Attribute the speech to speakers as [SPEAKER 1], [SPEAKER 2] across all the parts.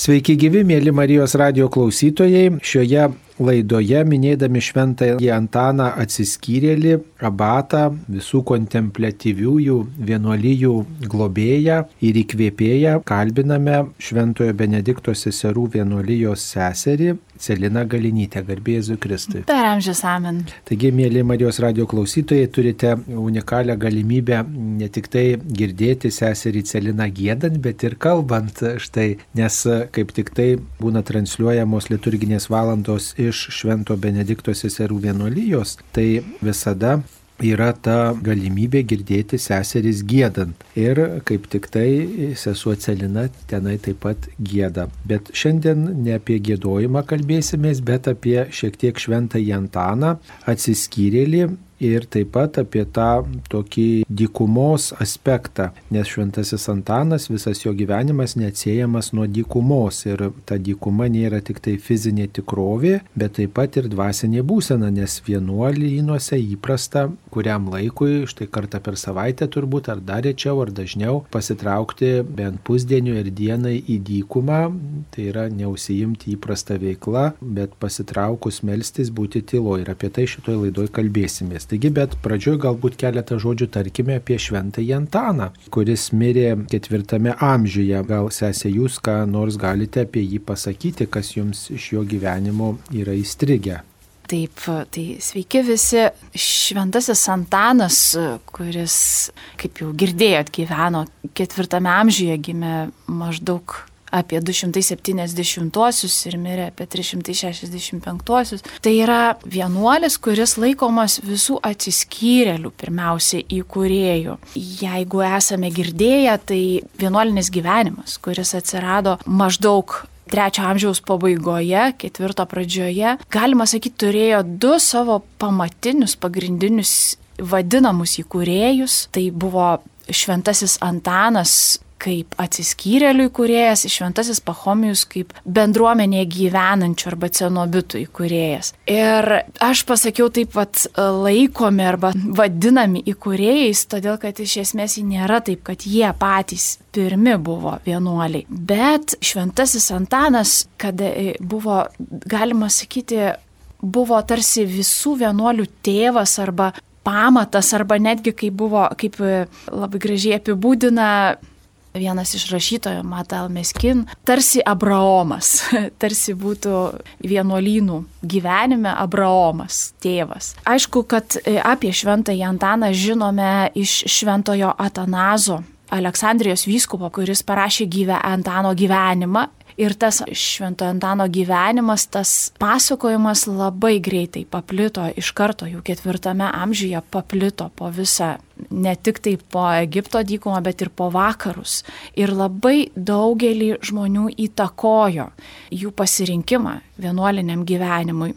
[SPEAKER 1] Sveiki gyvi, mėly Marijos radio klausytojai. Šioje laidoje minėdami šventąjį Antaną atsiskyrėlį, abatą, visų kontemplatyviųjų vienuolyjų globėją ir įkvėpėją, kalbiname Šventojo Benedikto seserų vienuolijos seserį Celina Galinytė, garbėzu Kristui.
[SPEAKER 2] Per amžius amen.
[SPEAKER 1] Taigi, mėly Marijos radio klausytojai, turite unikalią galimybę ne tik tai girdėti seserį Celiną gėdant, bet ir kalbant štai, nes kaip tik tai būna transliuojamos liturginės valandos iš Švento Benedikto seserų vienuolijos, tai visada yra ta galimybė girdėti seseris gėdant. Ir kaip tik tai sesuo Celina tenai taip pat gėda. Bet šiandien ne apie gėdojimą kalbėsimės, bet apie šiek tiek šventą Jantaną, atsiskyrėlį ir taip pat apie tą tokį dykumos aspektą, nes šventasis Antanas visas jo gyvenimas neatsiejamas nuo dykumos ir ta dykuma nėra tik tai fizinė tikrovė, bet taip pat ir dvasinė būsena, nes vienuolynuose įprasta kuriam laikui, štai kartą per savaitę turbūt, ar dar rečiau, ar dažniau pasitraukti bent pusdienio ir dienai į dykumą, tai yra neusijimti įprastą veiklą, bet pasitraukus melstis būti tylo ir apie tai šitoj laidoj kalbėsimės. Taigi, bet pradžioj galbūt keletą žodžių tarkime apie šventąjį Antaną, kuris mirė ketvirtame amžiuje. Gal sesė jūs ką nors galite apie jį pasakyti, kas jums iš jo gyvenimo yra įstrigę?
[SPEAKER 2] Taip, tai sveiki visi. Šventasis Antanas, kuris, kaip jau girdėjot, gyveno ketvirtame amžiuje, gimė maždaug apie 270-uosius ir mirė apie 365-uosius. Tai yra vienuolis, kuris laikomas visų atsiskyrėlių pirmiausiai įkūrėjų. Jeigu esame girdėję, tai vienuolinis gyvenimas, kuris atsirado maždaug trečio amžiaus pabaigoje, ketvirto pradžioje, galima sakyti, turėjo du savo pamatinius, pagrindinius vadinamus įkūrėjus. Tai buvo šventasis Antanas kaip atsiskyrėlių įkūrėjas, šventasis Pahomijus kaip bendruomenėje gyvenančių arba cenobitų įkūrėjas. Ir aš pasakiau taip pat laikomi arba vadinami įkūrėjais, todėl kad iš esmės jį nėra taip, kad jie patys pirmi buvo vienuoliai. Bet šventasis Antanas, kada buvo, galima sakyti, buvo tarsi visų vienuolių tėvas arba pamatas, arba netgi kaip buvo, kaip labai gražiai apibūdina Vienas iš rašytojų, Matal Meskin, tarsi Abraomas, tarsi būtų vienuolynų gyvenime Abraomas, tėvas. Aišku, kad e, apie šventąjį Antaną žinome iš šventojo Atanazo, Aleksandrijos vyskupo, kuris parašė gyvę Antano gyvenimą Ir tas Švento Antano gyvenimas, tas pasakojimas labai greitai paplito iš karto, jau ketvirtame amžiuje paplito po visą, ne tik tai po Egipto dykumą, bet ir po vakarus. Ir labai daugelį žmonių įtakojo jų pasirinkimą vienuoliniam gyvenimui.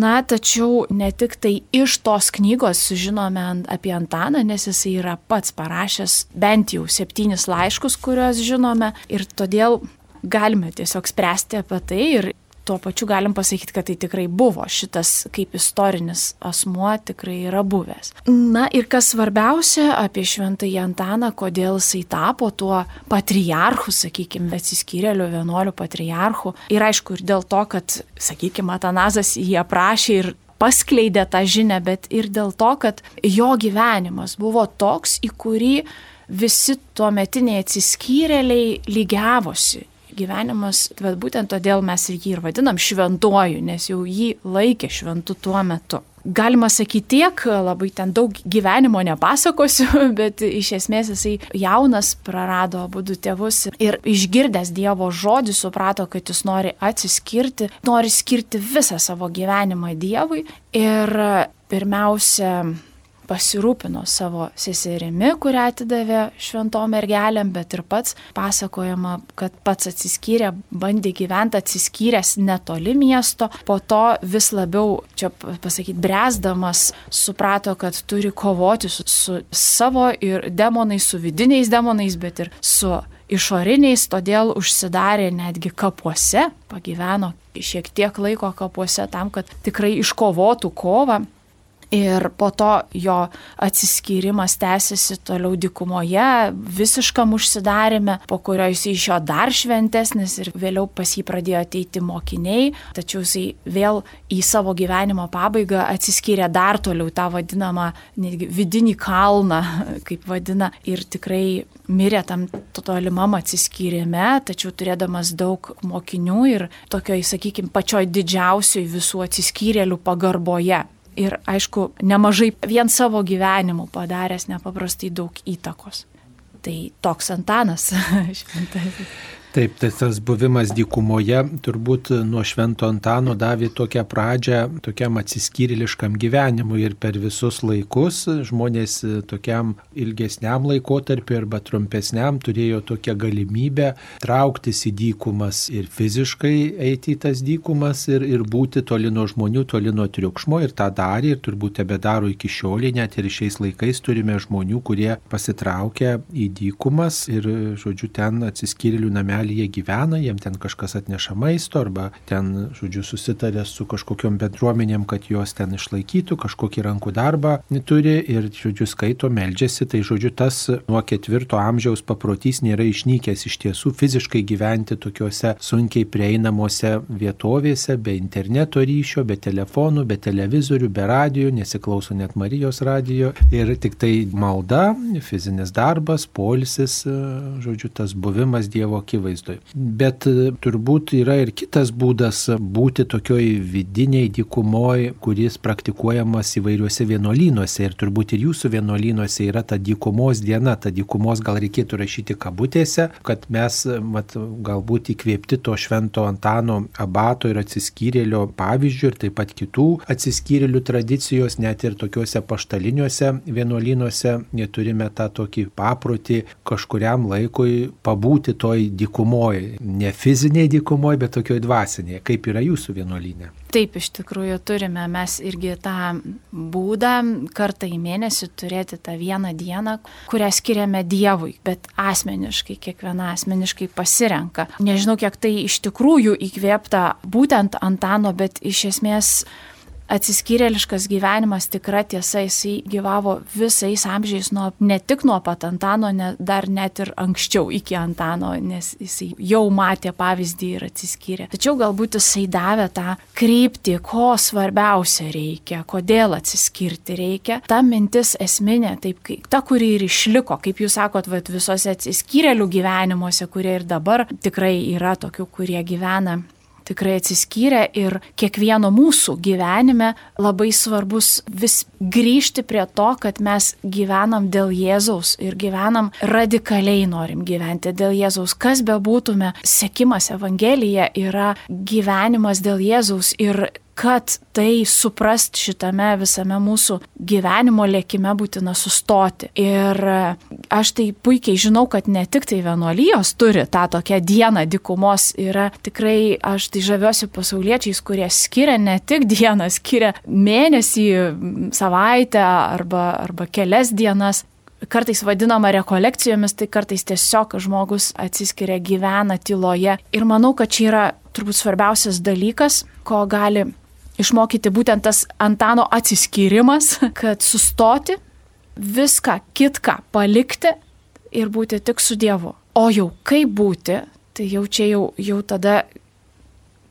[SPEAKER 2] Na, tačiau ne tik tai iš tos knygos sužinome apie Antaną, nes jisai yra pats parašęs bent jau septynis laiškus, kuriuos žinome. Ir todėl galime tiesiog spręsti apie tai ir tuo pačiu galim pasakyti, kad tai tikrai buvo šitas kaip istorinis asmuo tikrai yra buvęs. Na ir kas svarbiausia apie šventąjį Antaną, kodėl jisai tapo tuo patriarchu, sakykime, atsiskyrėliu vienuoliu patriarchu. Ir aišku, ir dėl to, kad, sakykime, Atanazas jį aprašė ir paskleidė tą žinę, bet ir dėl to, kad jo gyvenimas buvo toks, į kurį visi tuo metiniai atsiskyrėliai lygiavosi gyvenimas, bet būtent todėl mes ir jį ir vadinam šventuoju, nes jau jį laikė šventu tuo metu. Galima sakyti tiek, labai ten daug gyvenimo nepasakosiu, bet iš esmės jisai jaunas prarado abu du tėvus ir išgirdęs Dievo žodį suprato, kad jis nori atsiskirti, nori skirti visą savo gyvenimą Dievui ir pirmiausia pasirūpino savo seserimi, kurią atidavė šventom mergelėm, bet ir pats pasakojama, kad pats atsiskyrė, bandė gyventi atsiskyręs netoli miesto, po to vis labiau, čia pasakyti, bręsdamas, suprato, kad turi kovoti su, su savo ir demonais, su vidiniais demonais, bet ir su išoriniais, todėl užsidarė netgi kapuose, pagyveno šiek tiek laiko kapuose tam, kad tikrai iškovotų kovą Ir po to jo atsiskyrimas tęsiasi toliau dikumoje, visiškam užsidarime, po kurio jis iš jo dar šventesnis ir vėliau pas jį pradėjo ateiti mokiniai, tačiau jisai vėl į savo gyvenimo pabaigą atsiskyrė dar toliau tą vadinamą netgi vidinį kalną, kaip vadina, ir tikrai mirė tam tolimam atsiskyrime, tačiau turėdamas daug mokinių ir tokioj, sakykime, pačioj didžiausioj visų atsiskyrėlių pagarboje ir aišku, nemažai vien savo gyvenimu padaręs nepaprastai daug įtakos. Tai toks Antanas šventasis.
[SPEAKER 1] Taip, tai tas buvimas dykumoje turbūt nuo Švento Antano davė tokią pradžią tokiam atsiskyriliškam gyvenimui ir per visus laikus žmonės tokiam ilgesniam laikotarpiu arba trumpesniam turėjo tokią galimybę trauktis į dykumas ir fiziškai eiti į tas dykumas ir, ir būti toli nuo žmonių, toli nuo triukšmo ir tą darė ir turbūt tebe daro iki šioliai, net ir šiais laikais turime žmonių, kurie pasitraukia į dykumas ir, žodžiu, ten atsiskyrėlių namelį jie gyvena, jiem ten kažkas atneša maisto arba ten, žodžiu, susitarė su kažkokiam bendruomenėm, kad juos ten išlaikytų, kažkokį rankų darbą turi ir, žodžiu, skaito, meldžiasi. Tai, žodžiu, tas nuo ketvirto amžiaus paprotys nėra išnykęs iš tiesų fiziškai gyventi tokiuose sunkiai prieinamuose vietovėse, be interneto ryšio, be telefonų, be televizorių, be radijų, nesiklauso net Marijos radijo ir tik tai malda, fizinis darbas, polisis, žodžiu, tas buvimas Dievo akivaizdai akivaizdoj. Bet e, turbūt yra ir kitas būdas būti tokioj vidiniai dykumoj, kuris praktikuojamas įvairiuose vienuolynuose. Ir turbūt ir jūsų vienuolynuose yra ta dykumos diena. Ta dykumos gal reikėtų rašyti kabutėse, kad mes mat, galbūt įkvėpti to švento Antano abato ir atsiskyrėlio pavyzdžių ir taip pat kitų atsiskyrėlių tradicijos, net ir tokiuose paštaliniuose vienuolynuose turime tą tokį paprotį kažkuriam laikui pabūti toj dykumoje dykumoje, ne fiziniai dykumoje, bet tokioje dvasinėje, kaip yra jūsų vienuolynė.
[SPEAKER 2] Taip, iš tikrųjų turime mes irgi tą būdą kartą į mėnesį turėti tą vieną dieną, kurią skiriame Dievui, bet asmeniškai, kiekviena asmeniškai pasirenka. Nežinau, kiek tai iš tikrųjų įkvėpta būtent Antano, bet iš esmės atsiskyrėliškas gyvenimas tikra tiesa, jisai gyvavo visais amžiais, nuo, ne tik nuo pat Antano, ne, dar net ir anksčiau iki Antano, nes jisai jau matė pavyzdį ir atsiskyrė. Tačiau galbūt jisai davė tą kryptį, ko svarbiausia reikia, kodėl atsiskirti reikia. Ta mintis esminė, taip, ta, kuri ir išliko, kaip jūs sakot, vat, visose atsiskyrėlių gyvenimuose, kurie ir dabar tikrai yra tokių, kurie gyvena tikrai atsiskyrę ir kiekvieno mūsų gyvenime labai svarbus vis grįžti prie to, kad mes gyvenam dėl Jėzaus ir gyvenam radikaliai norim gyventi dėl Jėzaus. Kas bebūtume, sekimas Evangelija yra gyvenimas dėl Jėzaus ir kad tai suprast šitame visame mūsų gyvenimo lėkime būtina sustoti. Ir aš tai puikiai žinau, kad ne tik tai vienuolijos turi tą tokią dieną dikumos, yra tikrai, aš tai žaviuosi pasauliečiais, kurie skiria ne tik dieną, skiria mėnesį, savaitę arba, arba kelias dienas kartais vadinama rekolekcijomis, tai kartais tiesiog žmogus atsiskiria, gyvena tyloje. Ir manau, kad čia yra turbūt svarbiausias dalykas, ko gali išmokyti būtent tas Antano atsiskyrimas, kad sustoti, viską kitką palikti ir būti tik su Dievu. O jau kaip būti, tai jau čia jau, jau tada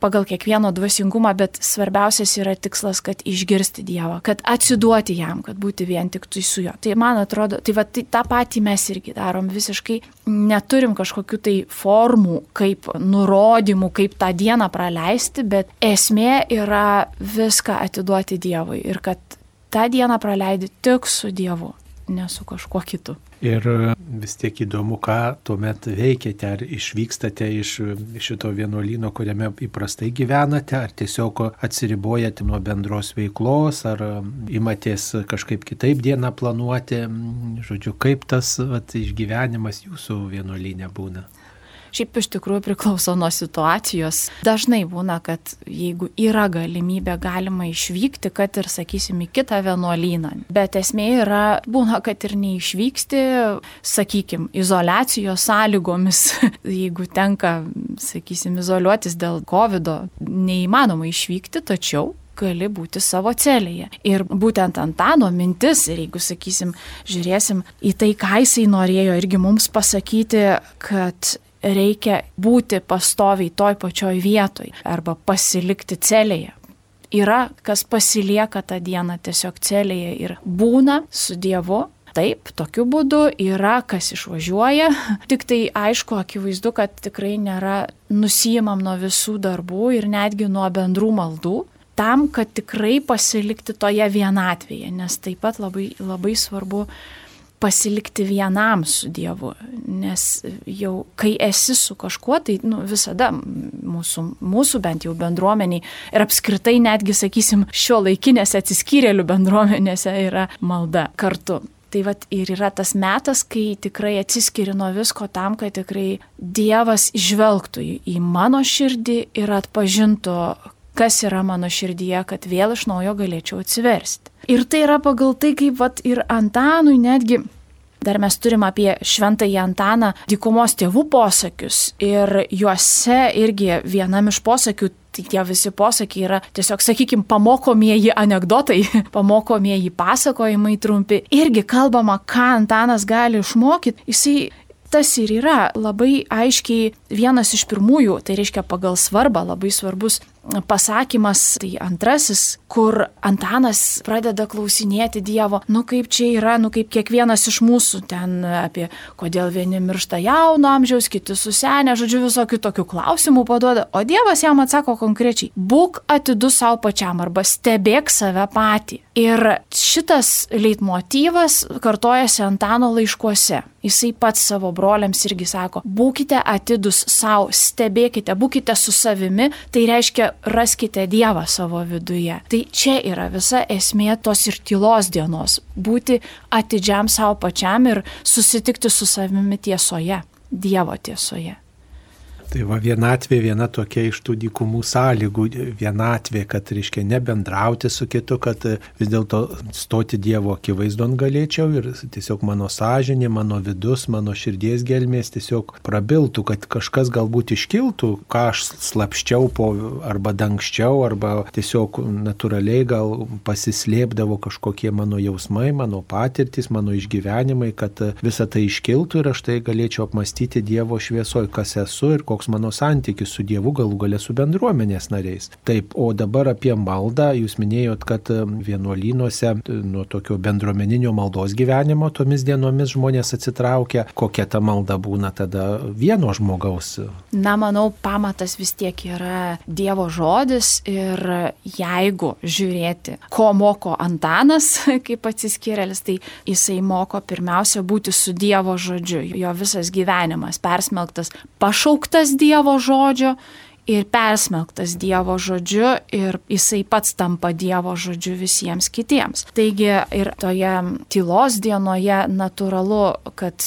[SPEAKER 2] pagal kiekvieno dvasingumą, bet svarbiausias yra tikslas, kad išgirsti Dievą, kad atsiduoti jam, kad būti vien tik tu su juo. Tai man atrodo, tai, va, tai tą patį mes irgi darom visiškai, neturim kažkokių tai formų, kaip nurodymų, kaip tą dieną praleisti, bet esmė yra viską atiduoti Dievui ir kad tą dieną praleidi tik su Dievu, ne su kažkuo kitu.
[SPEAKER 1] Ir e, vis tiek įdomu, ką tuomet veikiate, ar išvykstate iš šito vienuolyno, kuriame įprastai gyvenate, ar tiesiog atsiribojate nuo bendros veiklos, ar e, imatės kažkaip kitaip dieną planuoti, žodžiu, kaip tas vat, išgyvenimas jūsų vienuolynė būna.
[SPEAKER 2] Šiaip iš tikrųjų priklauso nuo situacijos. Dažnai būna, kad jeigu yra galimybė, galima išvykti, kad ir, sakysim, į kitą vienuolyną. Bet esmė yra, būna, kad ir neišvyksti, sakykim, izolacijos sąlygomis. jeigu tenka, sakysim, izoliuotis dėl COVID, neįmanoma išvykti, tačiau gali būti savo celėje. Ir būtent Antano mintis, ir jeigu sakysim, žiūrėsim į tai, ką jisai norėjo irgi mums pasakyti, kad reikia būti pastoviai toj pačioj vietoj arba pasilikti celėje. Yra, kas pasilieka tą dieną tiesiog celėje ir būna su Dievu, Taip, tokiu būdu yra, kas išvažiuoja, tik tai aišku, akivaizdu, kad tikrai nėra nusijimam nuo visų darbų ir netgi nuo bendrų maldų, tam, kad tikrai pasilikti toje vienatvėje, nes taip pat labai, labai svarbu pasilikti vienam su Dievu, nes jau kai esi su kažkuo, tai nu, visada mūsų, mūsų bent jau bendruomeniai ir apskritai netgi, sakysim, šio laikinėse atsiskyrėlių bendruomenėse yra malda kartu. Tai vad ir yra tas metas, kai tikrai atsiskiri nuo visko tam, kad tikrai Dievas žvelgtų į mano širdį ir atpažintų, kas yra mano širdyje, kad vėl iš naujo galėčiau atsiversti. Ir tai yra pagal tai, kaip vat ir Antanui netgi Dar mes turim apie šventąjį Antaną dykumos tėvų posakius ir juose irgi vienam iš posakių Tai tie visi posakiai yra tiesiog, sakykime, pamokomieji anegdotai, pamokomieji pasakojimai trumpi. Irgi kalbama, ką Antanas gali išmokyti. Jisai tas ir yra labai aiškiai vienas iš pirmųjų, tai reiškia pagal svarbą labai svarbus pasakymas, tai antrasis, kur Antanas pradeda klausinėti Dievo, nu kaip čia yra, nu kaip kiekvienas iš mūsų ten apie, kodėl vieni miršta jauno amžiaus, kiti susenę, žodžiu, visokių tokių klausimų paduoda, o Dievas jam atsako konkrečiai, būk atidus savo pačiam arba stebėk save patį. Ir šitas leitmotyvas kartojasi Antano laiškuose. Jisai pats savo broliams irgi sako, būkite atidus savo, stebėkite, būkite su savimi, tai reiškia raskite Dievą savo viduje. Tai čia yra visa esmė tos ir tylos dienos - būti atidžiam savo pačiam ir susitikti su savimi tiesoje, Dievo tiesoje.
[SPEAKER 1] Tai va vienatvė viena tokia iš tų dykumų sąlygų, vienatvė, kad reiškia nebendrauti su kitu, kad vis dėlto stoti Dievo akivaizdon galėčiau ir tiesiog mano sąžinė, mano vidus, mano širdies gelmės tiesiog prabiltų, kad kažkas galbūt iškiltų, ką aš slapščiau po arba dangščiau, arba tiesiog natūraliai gal pasislėpdavo kažkokie mano jausmai, mano patirtis, mano išgyvenimai, kad visa tai iškiltų ir aš tai galėčiau apmastyti Dievo šviesoje, kas esu ir koks koks mano santykis su Dievu, galų galę su bendruomenės nariais. Taip, o dabar apie maldą, jūs minėjot, kad um, vienuolynuose nuo tokio bendruomeninio maldos gyvenimo tomis dienomis žmonės atsitraukia, kokia ta malda būna tada vieno žmogaus.
[SPEAKER 2] Na, manau, pamatas vis tiek yra Dievo žodis ir jeigu žiūrėti, ko moko Antanas kaip atsiskyrėlis, tai jisai moko pirmiausia būti su Dievo žodžiu. Jo visas gyvenimas persmelktas, pašauktas pažinęs Dievo žodžio ir persmelktas Dievo žodžiu ir jisai pats tampa Dievo žodžiu visiems kitiems. Taigi ir toje tylos dienoje natūralu, kad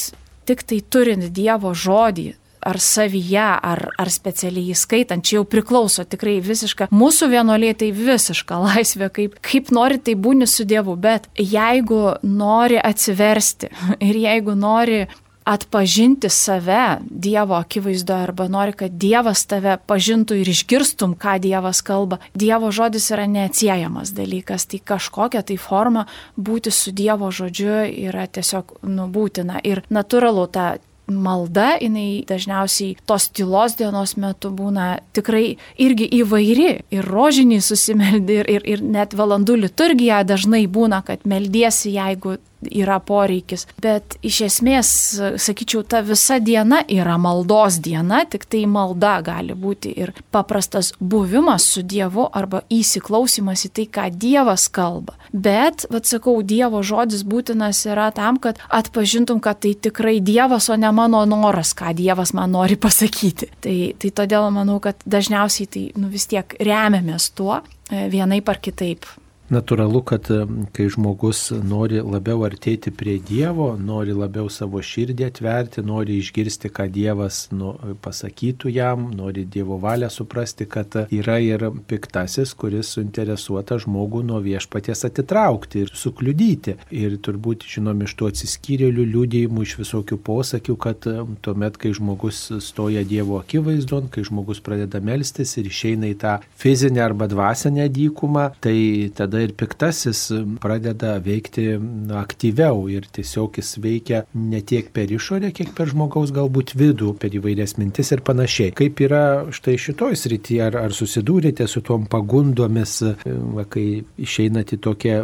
[SPEAKER 2] tik tai turint Dievo žodį, ar savyje, ar, ar specialiai įskaitant, čia jau priklauso tikrai visiška, mūsų vienuoliai tai visiška laisvė, kaip, kaip nori tai būni su Dievu, bet jeigu nori atsiversti ir jeigu nori atpažinti save Dievo akivaizdoje arba nori, kad Dievas tave pažintų ir išgirstum, ką Dievas kalba, Dievo žodis yra neatsiejamas dalykas, tai kažkokia tai forma būti su Dievo žodžiu yra tiesiog nubūtina. Ir natūralu ta malda, jinai dažniausiai tos tylos dienos metu būna tikrai irgi įvairi ir rožiniai susimeldi ir, ir, ir net valandų liturgija dažnai būna, kad meldiesi, jeigu yra poreikis. Bet iš esmės, sakyčiau, ta visa diena yra maldos diena, tik tai malda gali būti ir paprastas buvimas su Dievu arba įsiklausimas į tai, ką Dievas kalba. Bet, vad sakau, Dievo žodis būtinas yra tam, kad atpažintum, kad tai tikrai Dievas, o ne mano noras, ką Dievas man nori pasakyti. Tai, tai todėl manau, kad dažniausiai tai nu, vis tiek remiamės tuo vienaip ar kitaip
[SPEAKER 1] natūralu, kad kai žmogus nori labiau artėti prie Dievo, nori labiau savo širdį atverti, nori išgirsti, ką Dievas nu, pasakytų jam, nori Dievo valią suprasti, kad yra ir piktasis, kuris suinteresuota žmogų nuo viešpaties atitraukti ir sukliudyti. Ir turbūt žinom iš tų atsiskyrėlių liūdėjimų, iš visokių posakių, kad tuomet, kai žmogus stoja Dievo akivaizdon, kai žmogus pradeda melstis ir išeina į tą fizinę arba dvasinę dykumą, tai tada ir piktasis pradeda veikti aktyviau ir tiesiog jis veikia ne tiek per išorę, kiek per žmogaus galbūt vidų, per įvairias mintis ir panašiai. Kaip yra štai šitoj srityje, ar, ar susidūrėte su tuom pagundomis, va, kai išeinate į tokią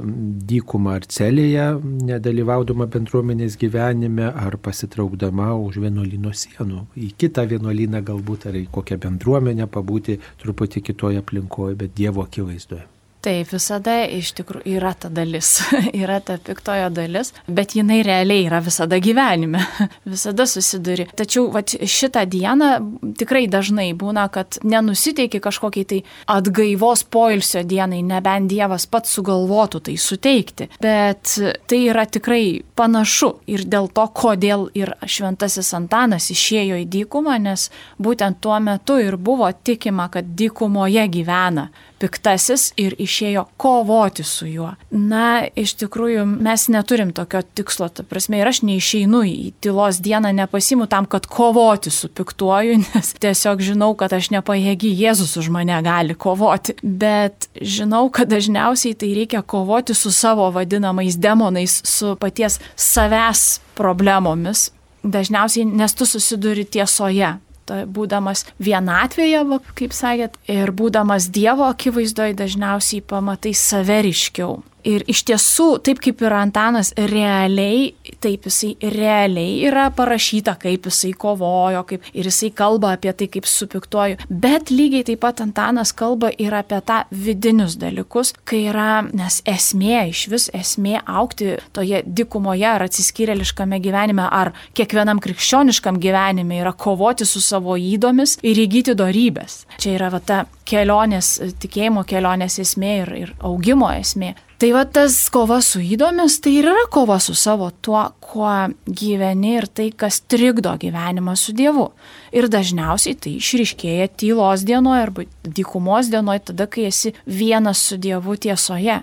[SPEAKER 1] dykumą ar celėje, nedalyvaudama bendruomenės gyvenime, ar pasitraukdama už vienuolino sienų, į kitą vienuolyną galbūt, ar į kokią bendruomenę pabūti truputį kitoje aplinkoje, bet Dievo akivaizdoje.
[SPEAKER 2] Taip, visada iš tikrųjų yra ta dalis, yra ta piktojo dalis, bet jinai realiai yra visada gyvenime, visada susiduri. Tačiau vat, šitą dieną tikrai dažnai būna, kad nenusiteiki kažkokiai tai atgaivos poilsio dienai, nebent Dievas pats sugalvotų tai suteikti. Bet tai yra tikrai panašu ir dėl to, kodėl ir šventasis Antanas išėjo į dykumą, nes būtent tuo metu ir buvo tikima, kad dykumoje gyvena piktasis ir išėjo kovoti su juo. Na, iš tikrųjų, mes neturim tokio tikslo, ta prasme, ir aš neišeinu į tylos dieną, nepasimu tam, kad kovoti su piktuoju, nes tiesiog žinau, kad aš nepajėgi, Jėzus už mane gali kovoti. Bet žinau, kad dažniausiai tai reikia kovoti su savo vadinamais demonais, su paties savęs problemomis. Dažniausiai, nes tu susiduri tiesoje, būdamas vienatvėje, kaip sakėt, ir būdamas Dievo akivaizdoje dažniausiai pamatai saveriškiau. Ir iš tiesų, taip kaip ir Antanas, realiai, taip jisai realiai yra parašyta, kaip jisai kovojo, kaip, ir jisai kalba apie tai, kaip supiktuoju. Bet lygiai taip pat Antanas kalba ir apie tą vidinius dalykus, kai yra, nes esmė, iš vis esmė aukti toje dikumoje ar atsiskyrėliškame gyvenime, ar kiekvienam krikščioniškam gyvenime yra kovoti su savo įdomis ir įgyti darybės. Čia yra va ta kelionės, tikėjimo kelionės esmė ir, ir augimo esmė. Tai va tas kova su įdomis, tai ir yra kova su savo tuo, kuo gyveni ir tai, kas trikdo gyvenimą su Dievu. Ir dažniausiai tai išriškėja tylos dienoje arba dykumos dienoje, tada, kai esi vienas su Dievu tiesoje.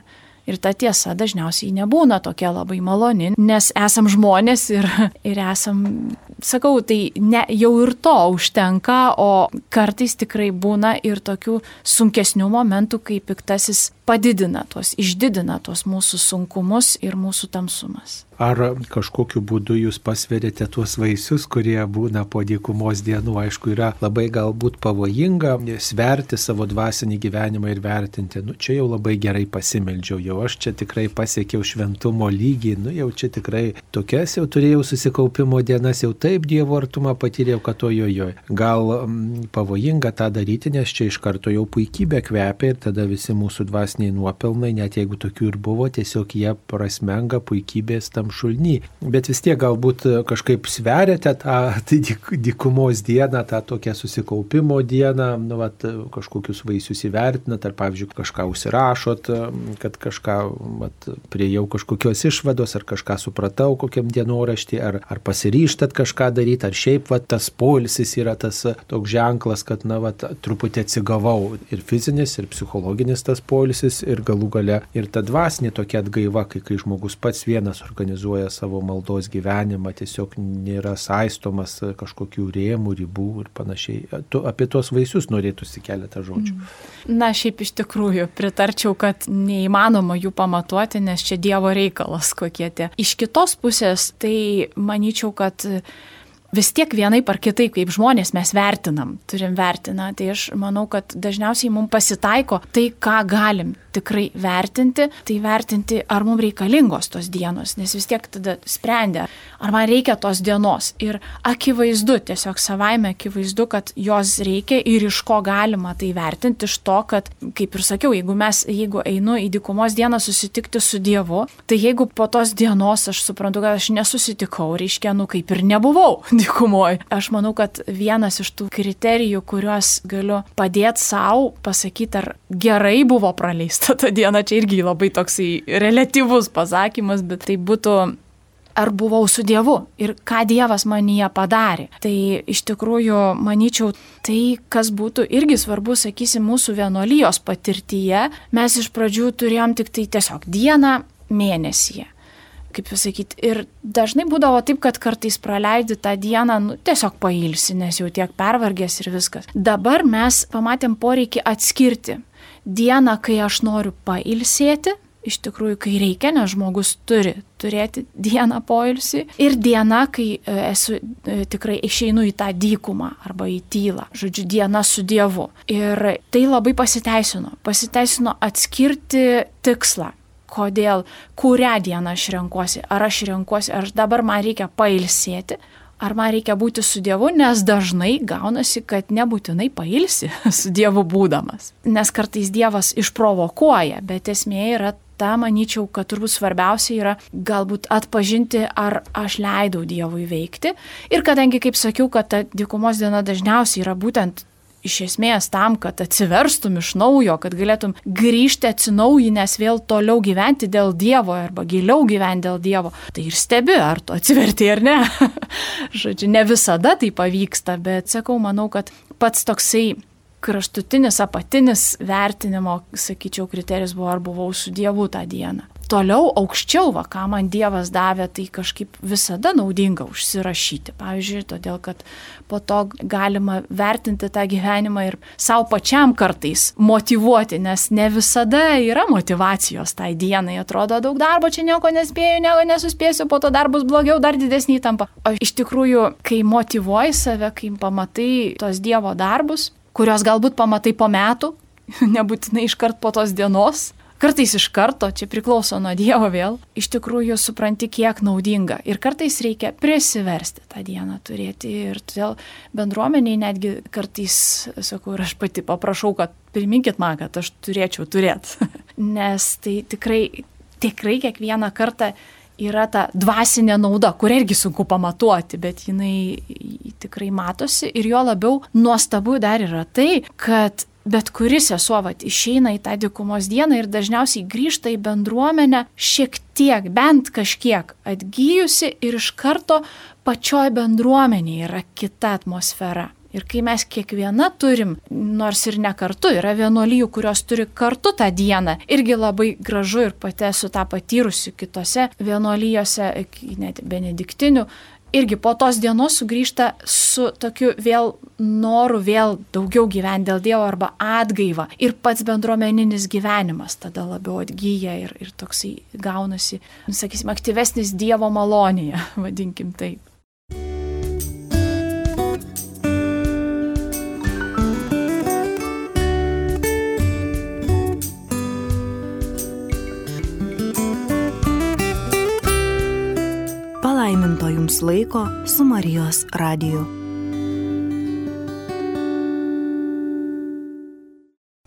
[SPEAKER 2] Ir ta tiesa dažniausiai nebūna tokia labai maloni, nes esam žmonės ir, ir esam, sakau, tai ne, jau ir to užtenka, o kartais tikrai būna ir tokių sunkesnių momentų, kai piktasis padidina tuos, išdidina tuos mūsų sunkumus ir mūsų tamsumas.
[SPEAKER 1] Ar kažkokiu būdu jūs pasverėte tuos vaisius, kurie būna po dykumos dienų? Aišku, yra labai galbūt pavojinga sverti savo dvasinį gyvenimą ir vertinti. Nu, čia jau labai gerai pasimeldžiau, jau aš čia tikrai pasiekiau šventumo lygį, nu jau čia tikrai tokias jau turėjau susikaupimo dienas, jau taip Dievo artumą patyriau, kad to jojo. Gal m, pavojinga tą daryti, nes čia iš karto jau puikybė kvepia ir tada visi mūsų dvasiniai nuopelnai, net jeigu tokių ir buvo, tiesiog jie prasmenga puikybės tam šulny. Bet vis tiek galbūt kažkaip sveriate tą tai dykumos dieną, tą tokią susikaupimo dieną, nu, vat, kažkokius vaisius įvertinat, ar pavyzdžiui kažką užsirašot, kad kažką vat, priejau kažkokios išvados, ar kažką supratau kokiam dienoraštį, ar, ar pasiryštat kažką daryti, ar šiaip vat, tas polisis yra tas toks ženklas, kad na, vat, truputį atsigavau ir fizinis, ir psichologinis tas polisis, ir galų gale ir ta dvasinė tokia atgaiva, kai, kai žmogus pats vienas organizuoja organizuoja savo maldos gyvenimą, tiesiog nėra saistomas kažkokių rėmų, ribų ir panašiai. Tu, apie tuos vaisius norėtųsi keletą žodžių.
[SPEAKER 2] Mm. Na, šiaip iš tikrųjų pritarčiau, kad neįmanoma jų pamatuoti, nes čia Dievo reikalas kokie tie. Iš kitos pusės, tai manyčiau, kad vis tiek vienaip ar kitaip, kaip žmonės mes vertinam, turim vertiną. Tai aš manau, kad dažniausiai mums pasitaiko tai, ką galim tikrai vertinti, tai vertinti, ar mums reikalingos tos dienos, nes vis tiek tada sprendė, ar man reikia tos dienos. Ir akivaizdu, tiesiog savaime akivaizdu, kad jos reikia ir iš ko galima tai vertinti, iš to, kad, kaip ir sakiau, jeigu mes, jeigu einu į dykumos dieną susitikti su Dievu, tai jeigu po tos dienos aš suprantu, kad aš nesusitikau, reiškia, nu kaip ir nebuvau dykumoje. Aš manau, kad vienas iš tų kriterijų, kuriuos galiu padėti savo, pasakyti, ar gerai buvo praleista ta diena, čia irgi labai toksai relativus pasakymas, bet tai būtų ar buvau su Dievu ir ką Dievas manyje padarė. Tai iš tikrųjų, manyčiau, tai, kas būtų irgi svarbu, sakysim, mūsų vienolyjos patirtyje, mes iš pradžių turėjom tik tai tiesiog dieną mėnesyje. Kaip pasakyti, ir dažnai būdavo taip, kad kartais praleidi tą dieną, nu, tiesiog pailsi, nes jau tiek pervargęs ir viskas. Dabar mes pamatėm poreikį atskirti dieną, kai aš noriu pailsėti iš tikrųjų, kai reikia, nes žmogus turi turėti dieną poilsį ir diena, kai e, esu e, tikrai išeinu į tą dykumą arba į tylą, žodžiu, diena su Dievu. Ir tai labai pasiteisino. Pasiteisino atskirti tikslą. Kodėl, kurią dieną aš renkuosi. Ar aš renkuosi, ar dabar man reikia pailsėti, ar man reikia būti su Dievu, nes dažnai gaunasi, kad nebūtinai pailsi su Dievu būdamas. Nes kartais Dievas išprovokuoja, bet esmė yra ta, manyčiau, kad turbūt svarbiausia yra galbūt atpažinti, ar aš leidau Dievui veikti. Ir kadangi, kaip sakiau, kad ta dykumos diena dažniausiai yra būtent iš esmės tam, kad atsiverstum iš naujo, kad galėtum grįžti atsinaujinęs vėl toliau gyventi dėl Dievo arba giliau gyventi dėl Dievo. Tai ir stebi, ar tu atsiverti ar ne. Žodžiu, ne visada tai pavyksta, bet sakau, manau, kad pats toksai kraštutinis, apatinis vertinimo, sakyčiau, kriterijus buvo, ar buvau su Dievu tą dieną. Toliau aukščiau, va, ką man Dievas davė, tai kažkaip visada naudinga užsirašyti. Pavyzdžiui, todėl, kad po to galima vertinti tą gyvenimą ir savo pačiam kartais motivuoti, nes ne visada yra motivacijos tai dienai. Atrodo, daug darbo čia nieko nespėju, nieko nesuspėsiu, po to dar bus blogiau, dar didesnį tampa. O iš tikrųjų, kai motivuoji save, kai pamatai tos Dievo darbus, kurios galbūt pamatai po metų, nebūtinai iškart po tos dienos, kartais iš karto, čia priklauso nuo Dievo vėl, iš tikrųjų supranti, kiek naudinga. Ir kartais reikia prisiversti tą dieną turėti. Ir todėl bendruomeniai netgi kartais, sakau, ir aš pati paprašau, kad priminkit man, kad aš turėčiau turėti. Nes tai tikrai, tikrai kiekvieną kartą yra ta dvasinė nauda, kurią irgi sunku pamatuoti, bet jinai tikrai matosi ir jo labiau nuostabu dar yra tai, kad bet kuris sesuo vat, išeina į tą dykumos dieną ir dažniausiai grįžta į bendruomenę šiek tiek, bent kažkiek atgyjusi ir iš karto pačioj bendruomenėje yra kita atmosfera. Ir kai mes kiekviena turim, nors ir ne kartu, yra vienuolijų, kurios turi kartu tą dieną, irgi labai gražu ir pati esu tą patyrusi kitose vienuolijose, net benediktinių, irgi po tos dienos sugrįžta su tokiu vėl noru vėl daugiau gyventi dėl Dievo arba atgaiva. Ir pats bendruomeninis gyvenimas tada labiau atgyja ir, ir toksai gaunasi, sakysim, aktyvesnis Dievo malonėje, vadinkim taip.
[SPEAKER 3] Palaiminto jums laiko su Marijos radiju.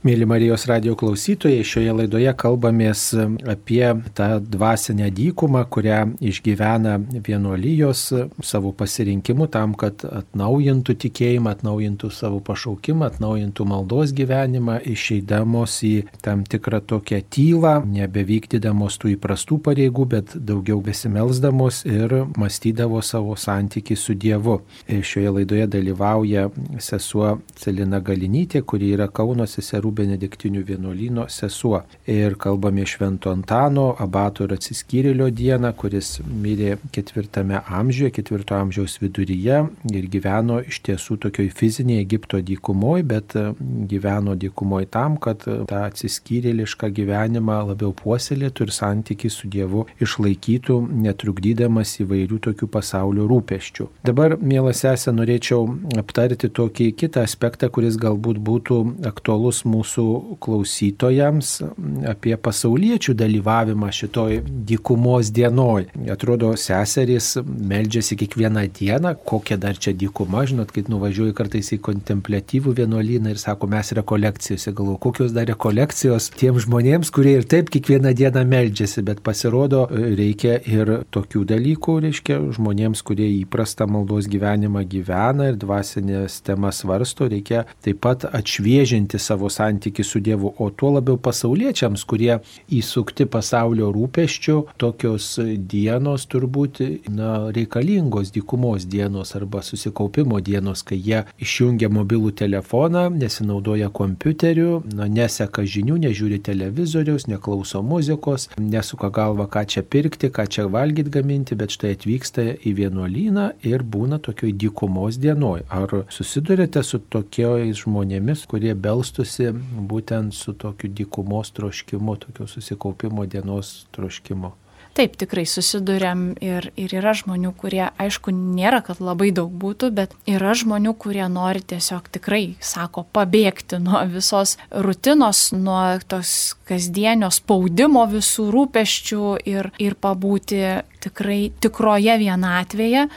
[SPEAKER 1] Mėly Marijos radio klausytojai, šioje laidoje kalbamės apie tą dvasinę dykumą, kurią išgyvena vienuolijos savo pasirinkimu tam, kad atnaujintų tikėjimą, atnaujintų savo pašaukimą, atnaujintų maldos gyvenimą, išeidamos į tam tikrą tokią tylą, nebevykdydamos tų įprastų pareigų, bet daugiau besimelsdamos ir mąstydavo savo santyki su Dievu. Šioje laidoje dalyvauja sesuo Celina Galinytė, kuri yra Kauno seserų benediktinių vienuolyno sesuo. Ir kalbame Švento Antano, abato ir atsiskyrėlio dieną, kuris mirė ketvirtame amžiuje, ketvirto amžiaus viduryje ir gyveno iš tiesų tokioj fizinėje Egipto dykumoje, bet e, gyveno dykumoje tam, kad e, tą atsiskyrėlišką gyvenimą labiau puoselėtų ir santyki su Dievu išlaikytų, netrukdydamas įvairių tokių pasaulio rūpeščių. Dabar, mielas esė, norėčiau aptarti tokį kitą aspektą, kuris galbūt būtų aktualus mūsų mūsų klausytojams apie pasauliečių dalyvavimą šitoj dykumos dienoj. Atrodo, seserys meldžiasi kiekvieną dieną, kokia dar čia dykuma, žinot, kai nuvažiuoju kartais į kontemplatyvų vienuolyną ir sako, mes rekolekcijose, galvoju, kokios dar rekolekcijos tiem žmonėms, kurie ir taip kiekvieną dieną meldžiasi, bet pasirodo, reikia ir tokių dalykų, reiškia, žmonėms, kurie įprastą maldos gyvenimą gyvena ir dvasinės temas svarsto, reikia taip pat atšviežinti savo santyki su Dievu, o tuo labiau pasauliečiams, kurie įsukti pasaulio rūpeščių, tokios dienos turbūt na, reikalingos dykumos dienos arba susikaupimo dienos, kai jie išjungia mobilų telefoną, nesinaudoja kompiuteriu, na, neseka žinių, nežiūri televizoriaus, neklauso muzikos, nesuka galva, ką čia pirkti, ką čia valgyti gaminti, bet štai atvyksta į vienuolyną ir būna tokioj dykumos dienoj. Ar susidurite su tokiais žmonėmis, kurie belstusi būtent su tokiu dykumos troškimu, tokio susikaupimo dienos troškimu?
[SPEAKER 2] Taip, tikrai susidurėm ir, ir yra žmonių, kurie, aišku, nėra, kad labai daug būtų, bet yra žmonių, kurie nori tiesiog tikrai, sako, pabėgti nuo visos rutinos, nuo tos kasdienio spaudimo visų rūpeščių ir, ir pabūti tikrai tikroje vienatvėje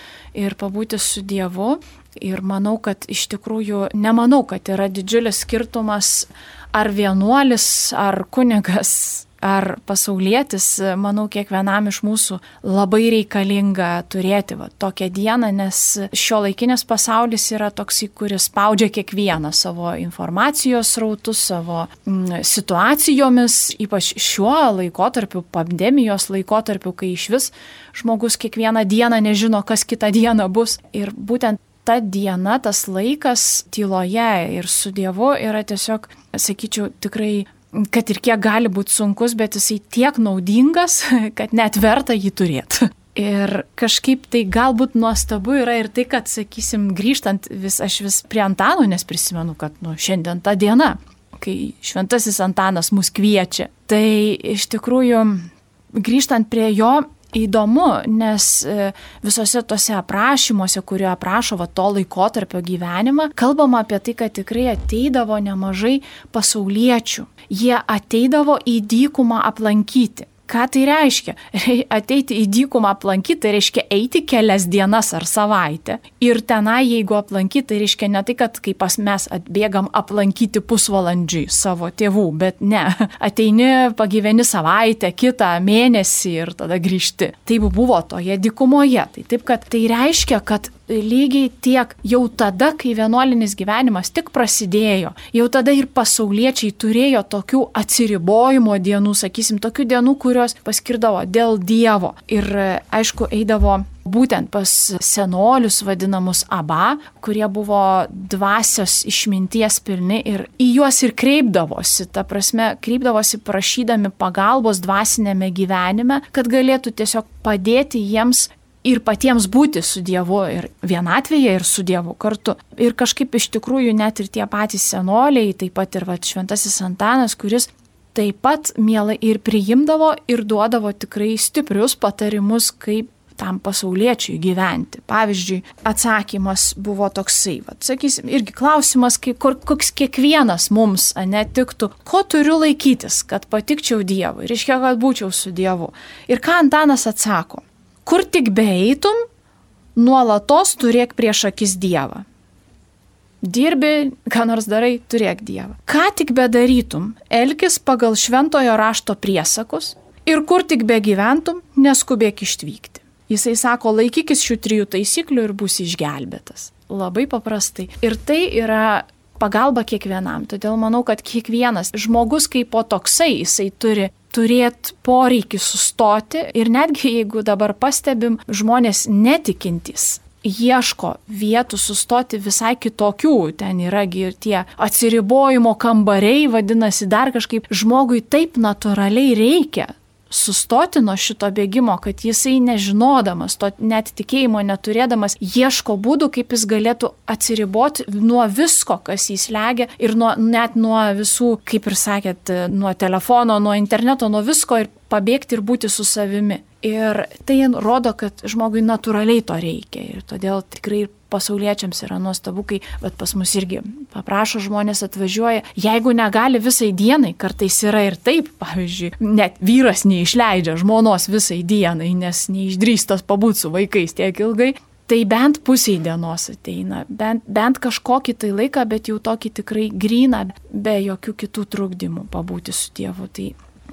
[SPEAKER 2] ir pabūti su Dievu. Ir manau, kad iš tikrųjų, nemanau, kad yra didžiulis skirtumas ar vienuolis, ar kunigas ar pasaulietis, manau, kiekvienam iš mūsų labai reikalinga turėti va, tokią dieną, nes šio laikinės pasaulis yra toks, kuris spaudžia kiekvieną savo informacijos rautus, savo mm, situacijomis, ypač šiuo laikotarpiu, pandemijos laikotarpiu, kai iš vis žmogus kiekvieną dieną nežino, kas kitą dieną bus. Ir būtent ta diena, tas laikas tyloje ir su Dievu yra tiesiog, sakyčiau, tikrai kad ir kiek gali būti sunkus, bet jisai tiek naudingas, kad net verta jį turėti. Ir kažkaip tai galbūt nuostabu yra ir tai, kad, sakysim, grįžtant vis, aš vis prie Antano, nes prisimenu, kad nu, šiandien ta diena, kai šventasis Antanas mus kviečia. Tai iš tikrųjų, grįžtant prie jo, įdomu, nes e, visose tose aprašymuose, kurio aprašo va, to laikotarpio gyvenimą, kalbama apie tai, kad tikrai ateidavo nemažai pasauliečių. Jie ateidavo į dykumą aplankyti. Ką tai reiškia? Ateiti į dykumą aplankyti, tai reiškia eiti kelias dienas ar savaitę. Ir tenai, jeigu aplankyti, tai reiškia ne tai, kad kaip pas mes atbėgam aplankyti pusvalandžiui savo tėvų, bet ne. Ateini, pagyveni savaitę, kitą mėnesį ir tada grįžti. Taip buvo toje dykumoje. Tai taip, kad tai reiškia, kad lygiai tiek jau tada, kai vienuolinis gyvenimas tik prasidėjo, jau tada ir pasauliečiai turėjo tokių atsiribojimo dienų, sakysim, tokių dienų, kurios paskirdavo dėl Dievo. Ir aišku, eidavo būtent pas senolius vadinamus aba, kurie buvo dvasios išminties pilni ir į juos ir kreipdavosi, ta prasme, kreipdavosi prašydami pagalbos dvasinėme gyvenime, kad galėtų tiesiog padėti jiems ir patiems būti su Dievu ir vienatvėje ir su Dievu kartu. Ir kažkaip iš tikrųjų net ir tie patys senoliai, taip pat ir va, šventasis Antanas, kuris taip pat mielai ir priimdavo ir duodavo tikrai stiprius patarimus, kaip tam pasauliečiui gyventi. Pavyzdžiui, atsakymas buvo toksai, va, sakysim, irgi klausimas, kai, kur, koks kiekvienas mums netiktų, ko turiu laikytis, kad patikčiau Dievui, reiškia, kad būčiau su Dievu. Ir ką Antanas atsako? Kur tik beeitum, nuolatos turėk prieš akis Dievą. Dirbi, ką nors darai, turėk Dievą. Ką tik bedarytum, elkis pagal šventojo rašto priesakus ir kur tik begyventum, neskubėk išvykti. Jisai sako, laikykis šių trijų taisyklių ir bus išgelbėtas. Labai paprastai. Ir tai yra pagalba kiekvienam. Todėl manau, kad kiekvienas žmogus kaip po toksai, jisai turi turėti poreikį sustoti ir netgi jeigu dabar pastebim žmonės netikintys ieško vietų sustoti visai kitokių. Ten yra ir tie atsiribojimo kambariai, vadinasi, dar kažkaip žmogui taip natūraliai reikia sustoti nuo šito bėgimo, kad jisai nežinodamas, to net tikėjimo neturėdamas, ieško būdų, kaip jis galėtų atsiriboti nuo visko, kas jį slegia ir nuo, net nuo visų, kaip ir sakėt, nuo telefono, nuo interneto, nuo visko ir pabėgti ir būti su savimi. Ir tai rodo, kad žmogui natūraliai to reikia. Ir todėl tikrai pasauliečiams yra nuostabu, kai pas mus irgi paprašo žmonės atvažiuoja, jeigu negali visai dienai, kartais yra ir taip, pavyzdžiui, net vyras neišleidžia žmonos visai dienai, nes neišdrįstas pabūti su vaikais tiek ilgai, tai bent pusiai dienos ateina, bent, bent kažkokį tai laiką, bet jau tokį tikrai gryną, be jokių kitų trukdymų pabūti su tėvu. Tai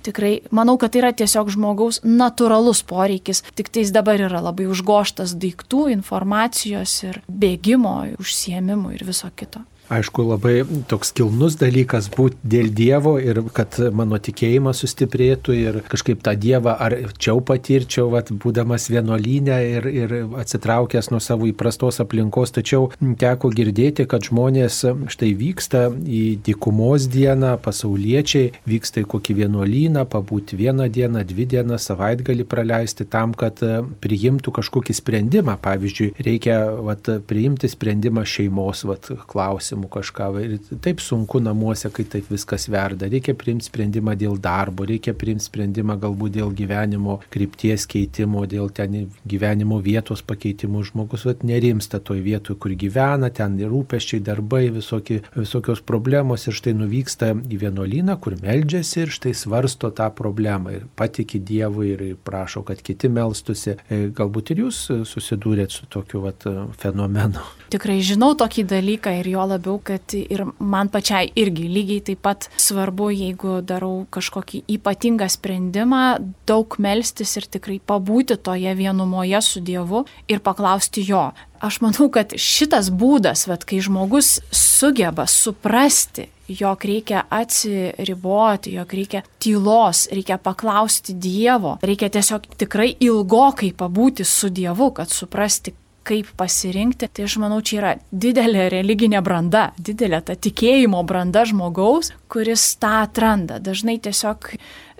[SPEAKER 2] tikrai manau, kad tai yra tiesiog žmogaus natūralus poreikis, tik tais dabar yra labai užgoštas daiktų, informacijos ir bėgimo, užsiemimų ir viso kito.
[SPEAKER 1] Aišku, labai toks kilnus dalykas būti dėl Dievo ir kad mano tikėjimas sustiprėtų ir kažkaip tą Dievą ar čia patirčiau, vat, būdamas vienuolynę ir, ir atsitraukęs nuo savo įprastos aplinkos. Tačiau teko girdėti, kad žmonės štai vyksta į dykumos dieną, pasauliečiai vyksta į kokį vienuolyną, pabūti vieną dieną, dvi dienas, savaitgalį praleisti tam, kad priimtų kažkokį sprendimą. Pavyzdžiui, reikia vat, priimti sprendimą šeimos vat, klausimą klausimų kažką. Ir taip sunku namuose, kai taip viskas verda. Reikia priimti sprendimą dėl darbo, reikia priimti sprendimą galbūt dėl gyvenimo krypties keitimo, dėl ten gyvenimo vietos pakeitimų. Žmogus vat, nerimsta toj vietoje, kur gyvena, ten ir rūpeščiai, darbai, visokie, visokios problemos ir štai nuvyksta į vienuolyną, kur meldžiasi ir štai svarsto tą problemą ir patiki Dievui ir prašo, kad kiti melstusi. E, galbūt ir jūs susidūrėt su tokiu vat, fenomenu.
[SPEAKER 2] Tikrai žinau tokį dalyką ir jo labiau labiau, kad ir man pačiai irgi lygiai taip pat svarbu, jeigu darau kažkokį ypatingą sprendimą, daug melstis ir tikrai pabūti toje vienumoje su Dievu ir paklausti jo. Aš manau, kad šitas būdas, vat, kai žmogus sugeba suprasti, jog reikia atsiriboti, jog reikia tylos, reikia paklausti Dievo, reikia tiesiog tikrai ilgokai pabūti su Dievu, kad suprasti, kaip pasirinkti, tai aš manau, čia yra didelė religinė branda, didelė ta tikėjimo branda žmogaus, kuris tą atranda. Dažnai tiesiog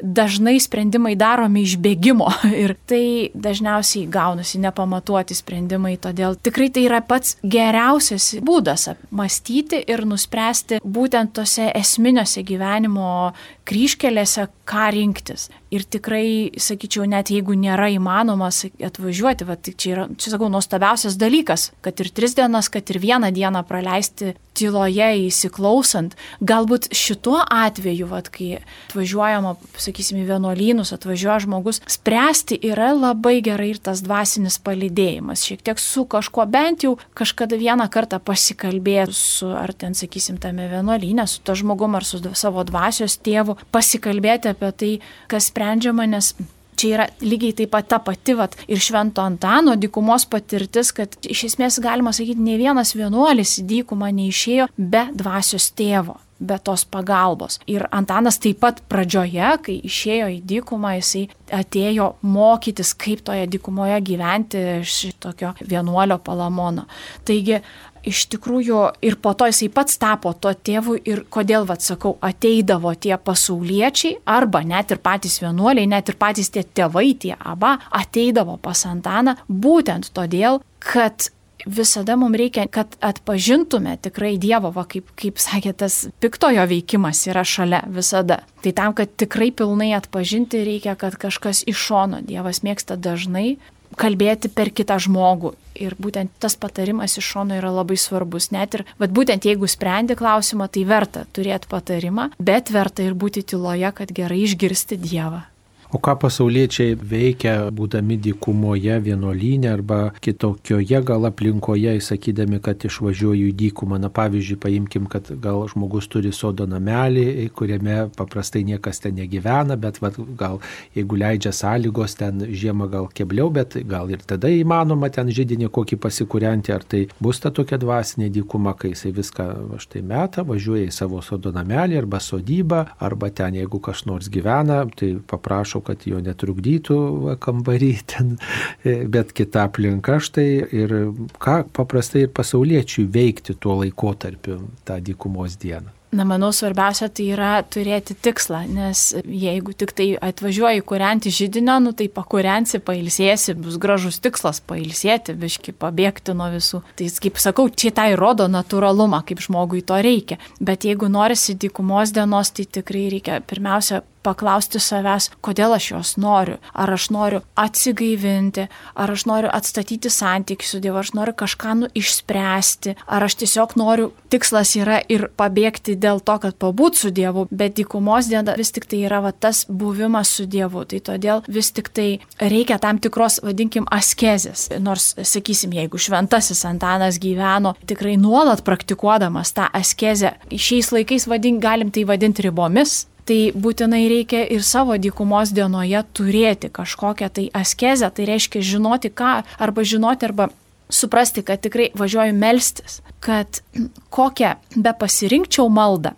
[SPEAKER 2] dažnai sprendimai daromi iš bėgimo ir tai dažniausiai gaunasi nepamatuoti sprendimai, todėl tikrai tai yra pats geriausias būdas apmastyti ir nuspręsti būtent tose esminiuose gyvenimo kryškelėse, ką rinktis. Ir tikrai, sakyčiau, net jeigu nėra įmanoma atvažiuoti, va, tai čia yra, čia sakau, nuostabiausias dalykas, kad ir tris dienas, kad ir vieną dieną praleisti tyloje įsiklausant, galbūt šituo atveju, va, kai atvažiuojama, sakysim, į vienuolynus atvažiuoja žmogus, spręsti yra labai gerai ir tas dvasinis palidėjimas. Šiek tiek su kažkuo bent jau kažkada vieną kartą pasikalbėti su, ar ten, sakysim, tame vienuolynė, su to žmogum ar su savo dvasios tėvu, pasikalbėti apie tai, kas sprendžiama, nes čia yra lygiai taip pat ta pati vat, ir Švento Antano dykumos patirtis, kad iš esmės galima sakyti, ne vienas vienuolis į dykumą neišėjo be dvasios tėvo be tos pagalbos. Ir Antanas taip pat pradžioje, kai išėjo į dykumą, jisai atėjo mokytis, kaip toje dykumoje gyventi iš tokio vienuolio palamono. Taigi iš tikrųjų ir po to jisai pats tapo to tėvu ir kodėl, vad sakau, ateidavo tie pasauliečiai arba net ir patys vienuoliai, net ir patys tie tėvai, tie aba, ateidavo pas Antaną būtent todėl, kad visada mums reikia, kad atpažintume tikrai Dievo, va, kaip, kaip sakė, tas piktojo veikimas yra šalia visada. Tai tam, kad tikrai pilnai atpažinti reikia, kad kažkas iš šono Dievas mėgsta dažnai kalbėti per kitą žmogų. Ir būtent tas patarimas iš šono yra labai svarbus. Net ir, vad būtent jeigu sprendi klausimą, tai verta turėti patarimą, bet verta ir būti tyloje, kad gerai išgirsti Dievą.
[SPEAKER 1] O ką pasauliečiai veikia, būdami dykumoje, vienuolynė arba kitokioje gal aplinkoje, įsakydami, kad išvažiuoju į dykumą. Na pavyzdžiui, paimkim, kad gal žmogus turi sodo namelį, kuriame paprastai niekas ten negyvena, bet va, gal jeigu leidžia sąlygos, ten žiemą gal kebliau, bet gal ir tada įmanoma ten žydinį kokį pasikūrenti, ar tai bus ta tokia dvasinė dykuma, kai jisai viską štai meta, važiuoja į savo sodo namelį arba sodybą, arba ten jeigu kas nors gyvena, tai paprašo, kad jo netrukdytų kambarį ten, e, bet kita aplinka štai ir ką paprastai ir pasauliečiui veikti tuo laikotarpiu tą dykumos dieną.
[SPEAKER 2] Na, manau, svarbiausia tai yra turėti tikslą, nes jeigu tik tai atvažiuoji kurianti žydinio, nu tai pakuriansi, pailsėsi, bus gražus tikslas pailsėti, biški pabėgti nuo visų. Tai, kaip sakau, čia tai rodo natūralumą, kaip žmogui to reikia. Bet jeigu norisi dykumos dienos, tai tikrai reikia pirmiausia paklausti savęs, kodėl aš jos noriu. Ar aš noriu atsigaivinti, ar aš noriu atstatyti santykių su Dievu, aš noriu kažką nu išspręsti, ar aš tiesiog noriu, tikslas yra ir pabėgti dėl to, kad pabūt su Dievu, bet dykumos diena vis tik tai yra va, tas buvimas su Dievu. Tai todėl vis tik tai reikia tam tikros, vadinkim, askezės. Nors, sakysim, jeigu šventasis Antanas gyveno tikrai nuolat praktikuodamas tą askezę, šiais laikais vadin, galim tai vadinti ribomis, tai būtinai reikia ir savo dykumos dienoje turėti kažkokią tai askezę, tai reiškia žinoti ką, arba žinoti, arba suprasti, kad tikrai važiuoju melstis, kad kokią be pasirinkčiau maldą,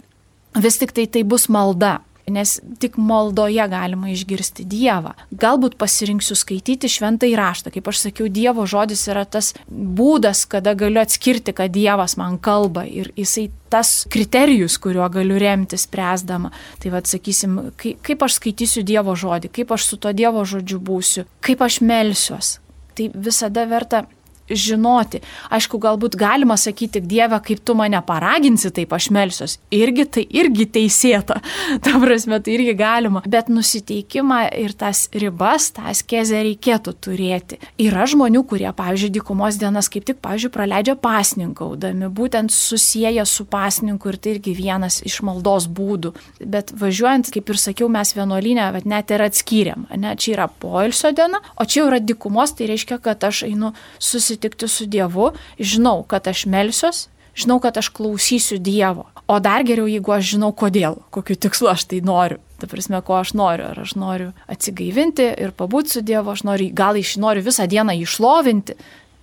[SPEAKER 2] vis tik tai tai bus malda, nes tik maldoje galima išgirsti Dievą. Galbūt pasirinksiu skaityti šventą įraštą. Kaip aš sakiau, Dievo žodis yra tas būdas, kada galiu atskirti, kad Dievas man kalba ir jisai tas kriterijus, kuriuo galiu remti spręsdama. Tai vad sakysim, kaip aš skaitysiu Dievo žodį, kaip aš su to Dievo žodžiu būsiu, kaip aš melsiuos. Tai visada verta žinoti. Aišku, galbūt galima sakyti, Dieve, kaip tu mane paraginsi, taip aš melsiuos. Irgi tai irgi teisėta. Ta prasme, tai irgi galima. Bet nusiteikimą ir tas ribas, tą skezę reikėtų turėti. Yra žmonių, kurie, pavyzdžiui, dykumos dienas kaip tik, pavyzdžiui, praleidžia pasninkaudami, būtent susiję su pasninku ir tai irgi vienas iš maldos būdų. Bet važiuojant, kaip ir sakiau, mes vienuolinę, bet net ir atskyrėm. Ne, čia yra poilsio diena, o čia yra dykumos, tai reiškia, kad aš einu susitikti susitikti su Dievu, žinau, kad aš melsiuos, žinau, kad aš klausysiu Dievo. O dar geriau, jeigu aš žinau, kodėl, kokiu tikslu aš tai noriu. Ta prasme, ko aš noriu. Ar aš noriu atsigaivinti ir pabūti su Dievu, aš noriu, gal iš noriu visą dieną išlovinti.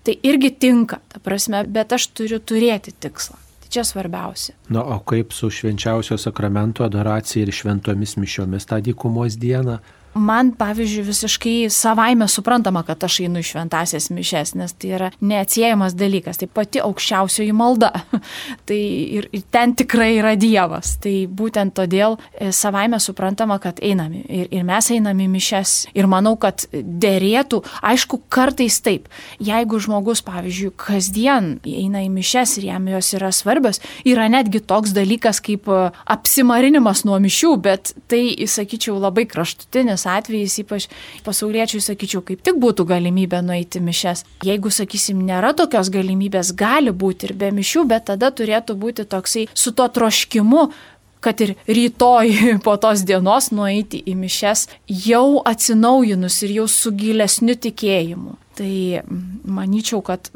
[SPEAKER 2] Tai irgi tinka, ta prasme, bet aš turiu turėti tikslą. Tai čia svarbiausia.
[SPEAKER 1] Na, o kaip su švenčiausio sakramento adoracija ir šventomis mišiomis tą dykumos dieną?
[SPEAKER 2] Man, pavyzdžiui, visiškai savaime suprantama, kad aš einu į šventasias mišes, nes tai yra neatsiejamas dalykas, tai pati aukščiausioji malda. tai ir, ir ten tikrai yra Dievas. Tai būtent todėl e, savaime suprantama, kad einame. Ir, ir mes einame į mišes. Ir manau, kad dėrėtų, aišku, kartais taip. Jeigu žmogus, pavyzdžiui, kasdien eina į mišes ir jam jos yra svarbios, yra netgi toks dalykas kaip e, apsimarinimas nuo mišių, bet tai, sakyčiau, labai kraštutinis vienas atvejis, ypač pasauliečiui, sakyčiau, kaip tik būtų galimybė nueiti mišes. Jeigu, sakysim, nėra tokios galimybės, gali būti ir be mišių, bet tada turėtų būti toksai su to troškimu kad ir rytoj po tos dienos nueiti į mišes jau atsinaujinus ir jau su gilesniu tikėjimu. Tai manyčiau, kad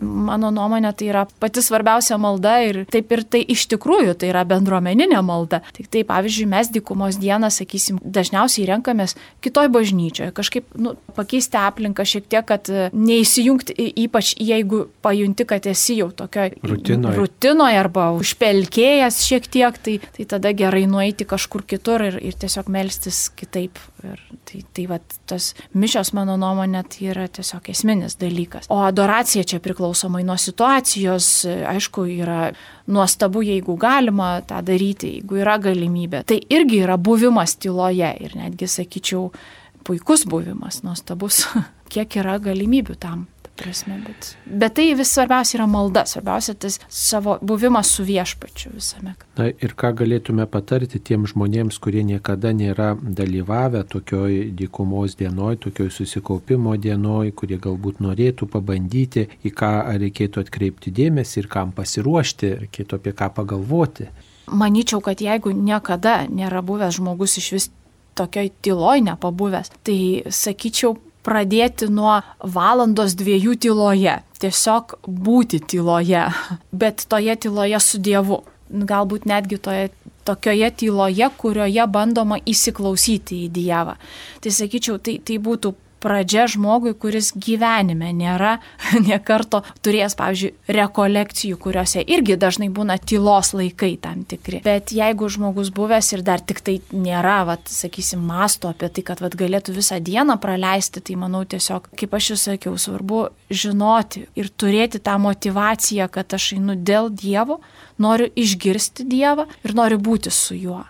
[SPEAKER 2] mano nuomonė, tai yra pati svarbiausia malda ir taip ir tai iš tikrųjų tai yra bendruomeninė malda. Tik tai, pavyzdžiui, mes dykumos dieną, sakysim, dažniausiai renkamės kitoj bažnyčioje, kažkaip nu, pakeisti aplinką šiek tiek, kad e, neįsijungti, ypač jeigu pajunti, kad esi jau tokioje
[SPEAKER 1] rutinoje.
[SPEAKER 2] rutinoje arba užpelkėjęs šiek tiek, tai, tai tada gerai nueiti kažkur kitur ir, ir tiesiog melstis kitaip. Ir tai, tai va, tas mišios, mano nuomonė, tai yra tiesiog esminis dalykas. O adoracija čia priklauso priklausomai nuo situacijos, aišku, yra nuostabu, jeigu galima tą daryti, jeigu yra galimybė. Tai irgi yra buvimas tyloje ir netgi, sakyčiau, puikus buvimas, nuostabus, kiek yra galimybių tam prasme, bet, bet tai vis svarbiausia yra malda, svarbiausia tas savo buvimas su viešpačiu visame.
[SPEAKER 1] Na ir ką galėtume patarti tiem žmonėms, kurie niekada nėra dalyvavę tokioj dykumos dienoj, tokioj susikaupimo dienoj, kurie galbūt norėtų pabandyti, į ką reikėtų atkreipti dėmesį ir kam pasiruošti, reikėtų apie ką pagalvoti.
[SPEAKER 2] Maničiau, kad jeigu niekada nėra buvęs žmogus iš vis tokioj tyloj nepabuvęs, tai sakyčiau, pradėti nuo valandos dviejų tyloje. Tiesiog būti tyloje, bet toje tyloje su Dievu. Galbūt netgi toje tokioje tyloje, kurioje bandoma įsiklausyti į Dievą. Tai sakyčiau, tai, tai būtų pradžia žmogui, kuris gyvenime nėra nekarto turėjęs, pavyzdžiui, rekolekcijų, kuriuose irgi dažnai būna tylos laikai tam tikri. Bet jeigu žmogus buvęs ir dar tik tai nėra, vat, sakysim, masto apie tai, kad vat, galėtų visą dieną praleisti, tai manau tiesiog, kaip aš jau sakiau, svarbu žinoti ir turėti tą motivaciją, kad aš einu dėl Dievo, noriu išgirsti Dievą ir noriu būti su juo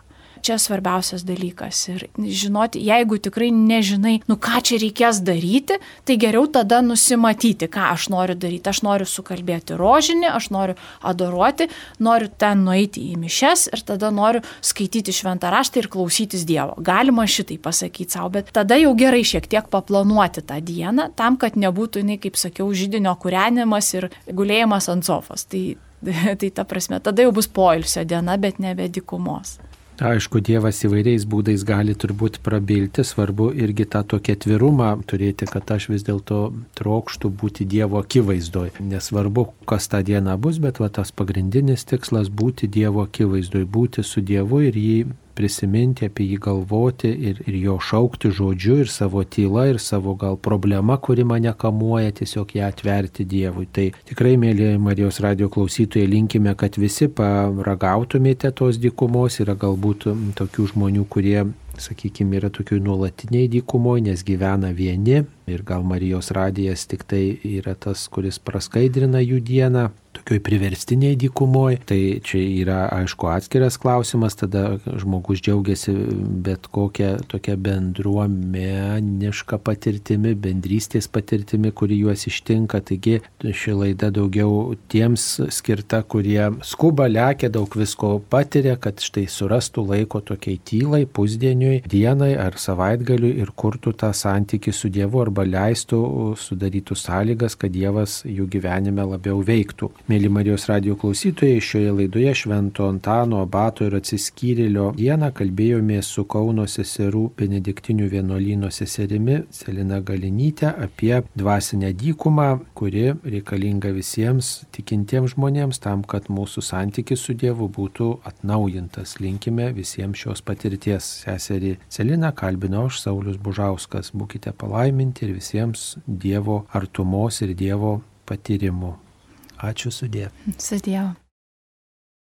[SPEAKER 2] čia svarbiausias dalykas. Ir žinoti, jeigu tikrai nežinai, nu ką čia reikės daryti, tai geriau tada nusimatyti, ką aš noriu daryti. Aš noriu sukalbėti rožinį, aš noriu adoruoti, noriu ten nueiti į mišes ir tada noriu skaityti šventą raštą ir klausytis Dievo. Galima šitai pasakyti savo, bet tada jau gerai šiek tiek paplanuoti tą dieną, tam, kad nebūtų jinai, kaip sakiau, žydinio kūrenimas ir gulėjimas ant sofos. Tai tai ta prasme, tada jau bus poilsio diena, bet nebe dikumos.
[SPEAKER 1] Aišku, Dievas įvairiais būdais gali turbūt prabilti, svarbu irgi tą tokį atvirumą turėti, kad aš vis dėlto trokštų būti Dievo akivaizdoj. Nesvarbu, kas tą dieną bus, bet va, tas pagrindinis tikslas - būti Dievo akivaizdoj, būti su Dievu ir jį prisiminti, apie jį galvoti ir, ir jo šaukti žodžiu ir savo tyla ir savo gal problema, kuri mane kamuoja, tiesiog ją atverti Dievui. Tai tikrai, mėly Marijos radio klausytojai, linkime, kad visi paragautumėte tos dykumos. Yra galbūt tokių žmonių, kurie sakykime, yra tokių nuolatiniai dykumoje, nes gyvena vieni ir gal Marijos radijas tik tai yra tas, kuris praskaidrina jų dieną, tokioj priverstiniai dykumoje. Tai čia yra, aišku, atskiras klausimas, tada žmogus džiaugiasi bet kokią tokią bendruomenišką patirtimi, bendrystės patirtimi, kuri juos ištinka. Taigi ši laida daugiau tiems skirta, kurie skuba, lekia, daug visko patiria, kad štai surastų laiko tokiai tylai, pusdieniui, dienai ar savaitgaliui ir kurtų tą santykių su Dievu arba leistų, sudarytų sąlygas, kad Dievas jų gyvenime labiau veiktų. Mėly Marijos radio klausytojai, šioje laidoje Švento Antano abato ir atsiskyrėlio dieną kalbėjome su Kauno seserų Benediktinių vienuolyno seserimi Selina Galinytė apie dvasinę dykumą, kuri reikalinga visiems tikintiems žmonėms tam, kad mūsų santykis su Dievu būtų atnaujintas. Linkime visiems šios patirties. Seserį Selina kalbino aš Saulis Bužauskas. Būkite palaiminti ir visiems Dievo artumos ir Dievo patyrimų. Ačiū sudė.
[SPEAKER 2] Sudėjau.